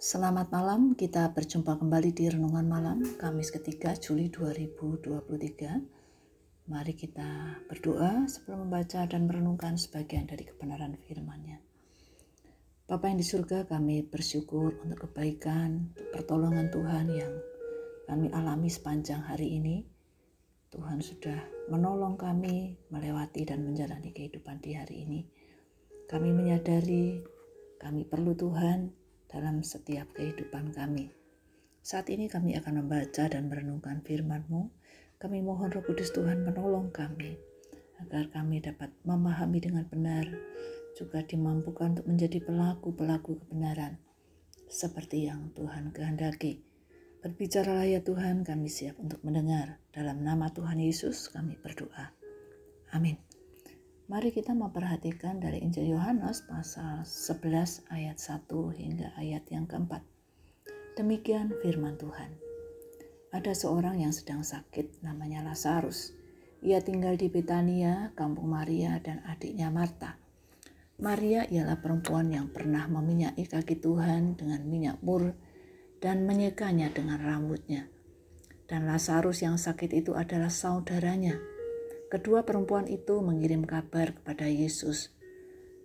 Selamat malam, kita berjumpa kembali di Renungan Malam Kamis ketiga Juli 2023. Mari kita berdoa sebelum membaca dan merenungkan sebagian dari kebenaran firman-Nya. Bapa yang di surga, kami bersyukur untuk kebaikan, pertolongan Tuhan yang kami alami sepanjang hari ini. Tuhan sudah menolong kami melewati dan menjalani kehidupan di hari ini. Kami menyadari kami perlu Tuhan dalam setiap kehidupan kami. Saat ini kami akan membaca dan merenungkan firman-Mu. Kami mohon Roh Kudus Tuhan menolong kami agar kami dapat memahami dengan benar, juga dimampukan untuk menjadi pelaku-pelaku kebenaran seperti yang Tuhan kehendaki. Berbicaralah ya Tuhan, kami siap untuk mendengar. Dalam nama Tuhan Yesus kami berdoa. Amin. Mari kita memperhatikan dari Injil Yohanes pasal 11 ayat 1 hingga ayat yang keempat. Demikian firman Tuhan. Ada seorang yang sedang sakit namanya Lazarus. Ia tinggal di Betania, kampung Maria dan adiknya Marta. Maria ialah perempuan yang pernah meminyaki kaki Tuhan dengan minyak mur dan menyekanya dengan rambutnya. Dan Lazarus yang sakit itu adalah saudaranya Kedua perempuan itu mengirim kabar kepada Yesus,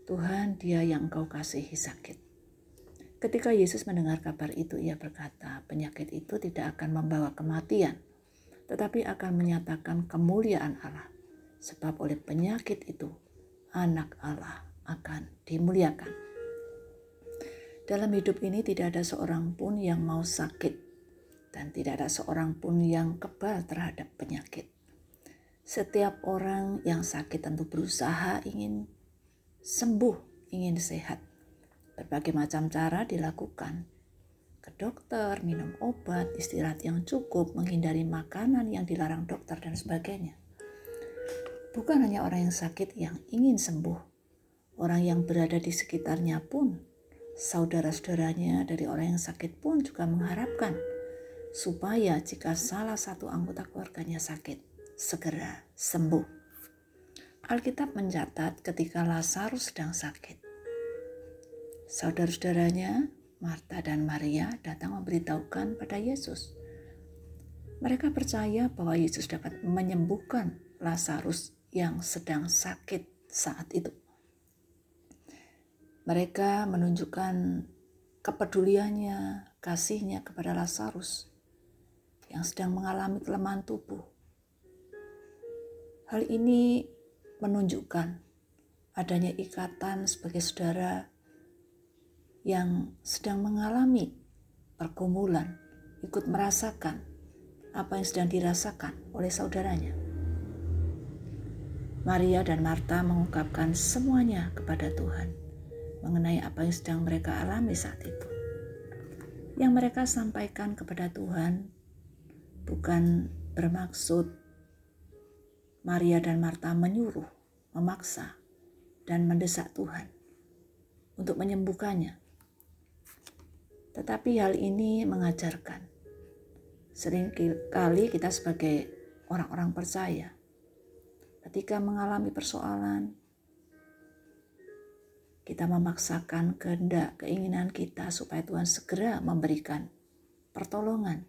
"Tuhan, Dia yang Engkau kasihi sakit." Ketika Yesus mendengar kabar itu, ia berkata, "Penyakit itu tidak akan membawa kematian, tetapi akan menyatakan kemuliaan Allah, sebab oleh penyakit itu Anak Allah akan dimuliakan." Dalam hidup ini, tidak ada seorang pun yang mau sakit, dan tidak ada seorang pun yang kebal terhadap penyakit. Setiap orang yang sakit tentu berusaha ingin sembuh, ingin sehat. Berbagai macam cara dilakukan. Ke dokter, minum obat, istirahat yang cukup, menghindari makanan yang dilarang dokter dan sebagainya. Bukan hanya orang yang sakit yang ingin sembuh, orang yang berada di sekitarnya pun, saudara-saudaranya dari orang yang sakit pun juga mengharapkan supaya jika salah satu anggota keluarganya sakit, segera sembuh. Alkitab mencatat ketika Lazarus sedang sakit. Saudara-saudaranya, Marta dan Maria datang memberitahukan pada Yesus. Mereka percaya bahwa Yesus dapat menyembuhkan Lazarus yang sedang sakit saat itu. Mereka menunjukkan kepeduliannya, kasihnya kepada Lazarus yang sedang mengalami kelemahan tubuh Hal ini menunjukkan adanya ikatan sebagai saudara yang sedang mengalami pergumulan, ikut merasakan apa yang sedang dirasakan oleh saudaranya. Maria dan Marta mengungkapkan semuanya kepada Tuhan mengenai apa yang sedang mereka alami saat itu. Yang mereka sampaikan kepada Tuhan bukan bermaksud Maria dan Marta menyuruh, memaksa, dan mendesak Tuhan untuk menyembuhkannya. Tetapi hal ini mengajarkan sering kali kita sebagai orang-orang percaya ketika mengalami persoalan kita memaksakan kehendak keinginan kita supaya Tuhan segera memberikan pertolongan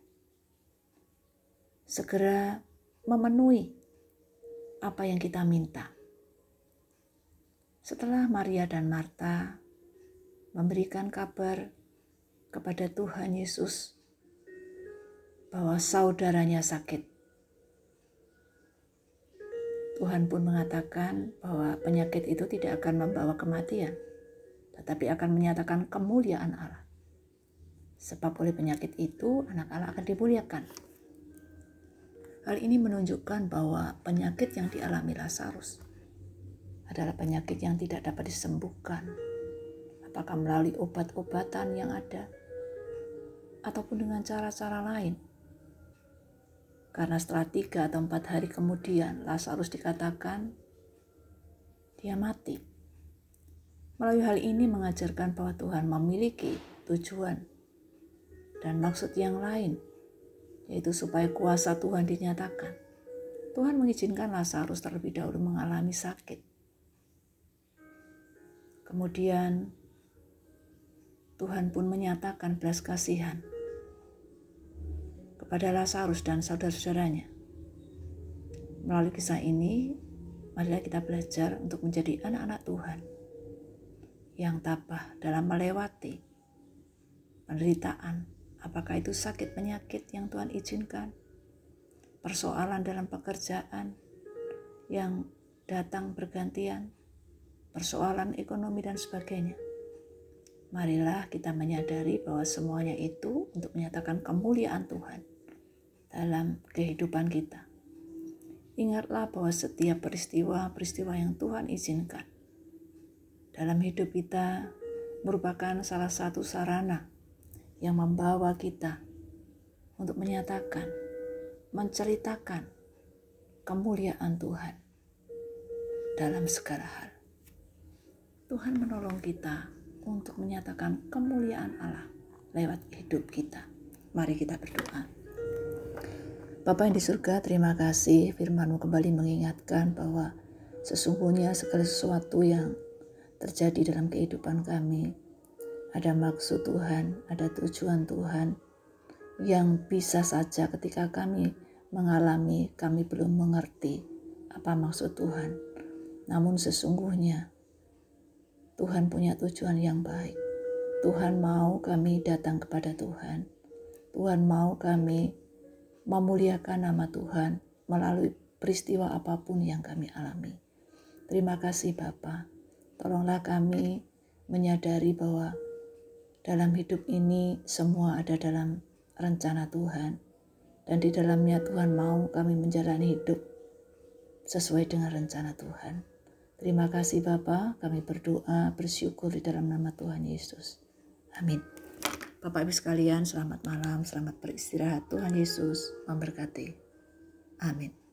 segera memenuhi apa yang kita minta. Setelah Maria dan Marta memberikan kabar kepada Tuhan Yesus bahwa saudaranya sakit, Tuhan pun mengatakan bahwa penyakit itu tidak akan membawa kematian, tetapi akan menyatakan kemuliaan Allah. Sebab oleh penyakit itu anak Allah akan dimuliakan. Hal ini menunjukkan bahwa penyakit yang dialami Lazarus adalah penyakit yang tidak dapat disembuhkan, apakah melalui obat-obatan yang ada ataupun dengan cara-cara lain. Karena setelah tiga atau empat hari kemudian Lazarus dikatakan dia mati. Melalui hal ini mengajarkan bahwa Tuhan memiliki tujuan dan maksud yang lain yaitu supaya kuasa Tuhan dinyatakan. Tuhan mengizinkan Lazarus terlebih dahulu mengalami sakit. Kemudian Tuhan pun menyatakan belas kasihan kepada Lazarus dan saudara-saudaranya. Melalui kisah ini, marilah kita belajar untuk menjadi anak-anak Tuhan yang tabah dalam melewati penderitaan, apakah itu sakit penyakit yang Tuhan izinkan, persoalan dalam pekerjaan yang datang bergantian, persoalan ekonomi dan sebagainya. Marilah kita menyadari bahwa semuanya itu untuk menyatakan kemuliaan Tuhan dalam kehidupan kita. Ingatlah bahwa setiap peristiwa-peristiwa yang Tuhan izinkan dalam hidup kita merupakan salah satu sarana yang membawa kita untuk menyatakan, menceritakan kemuliaan Tuhan dalam segala hal. Tuhan menolong kita untuk menyatakan kemuliaan Allah lewat hidup kita. Mari kita berdoa. Bapa yang di surga, terima kasih firmanmu kembali mengingatkan bahwa sesungguhnya segala sesuatu yang terjadi dalam kehidupan kami ada maksud Tuhan, ada tujuan Tuhan yang bisa saja ketika kami mengalami, kami belum mengerti apa maksud Tuhan. Namun sesungguhnya Tuhan punya tujuan yang baik. Tuhan mau kami datang kepada Tuhan. Tuhan mau kami memuliakan nama Tuhan melalui peristiwa apa pun yang kami alami. Terima kasih Bapa. Tolonglah kami menyadari bahwa dalam hidup ini semua ada dalam rencana Tuhan. Dan di dalamnya Tuhan mau kami menjalani hidup sesuai dengan rencana Tuhan. Terima kasih Bapa, kami berdoa, bersyukur di dalam nama Tuhan Yesus. Amin. Bapak Ibu sekalian, selamat malam, selamat beristirahat. Tuhan Yesus memberkati. Amin.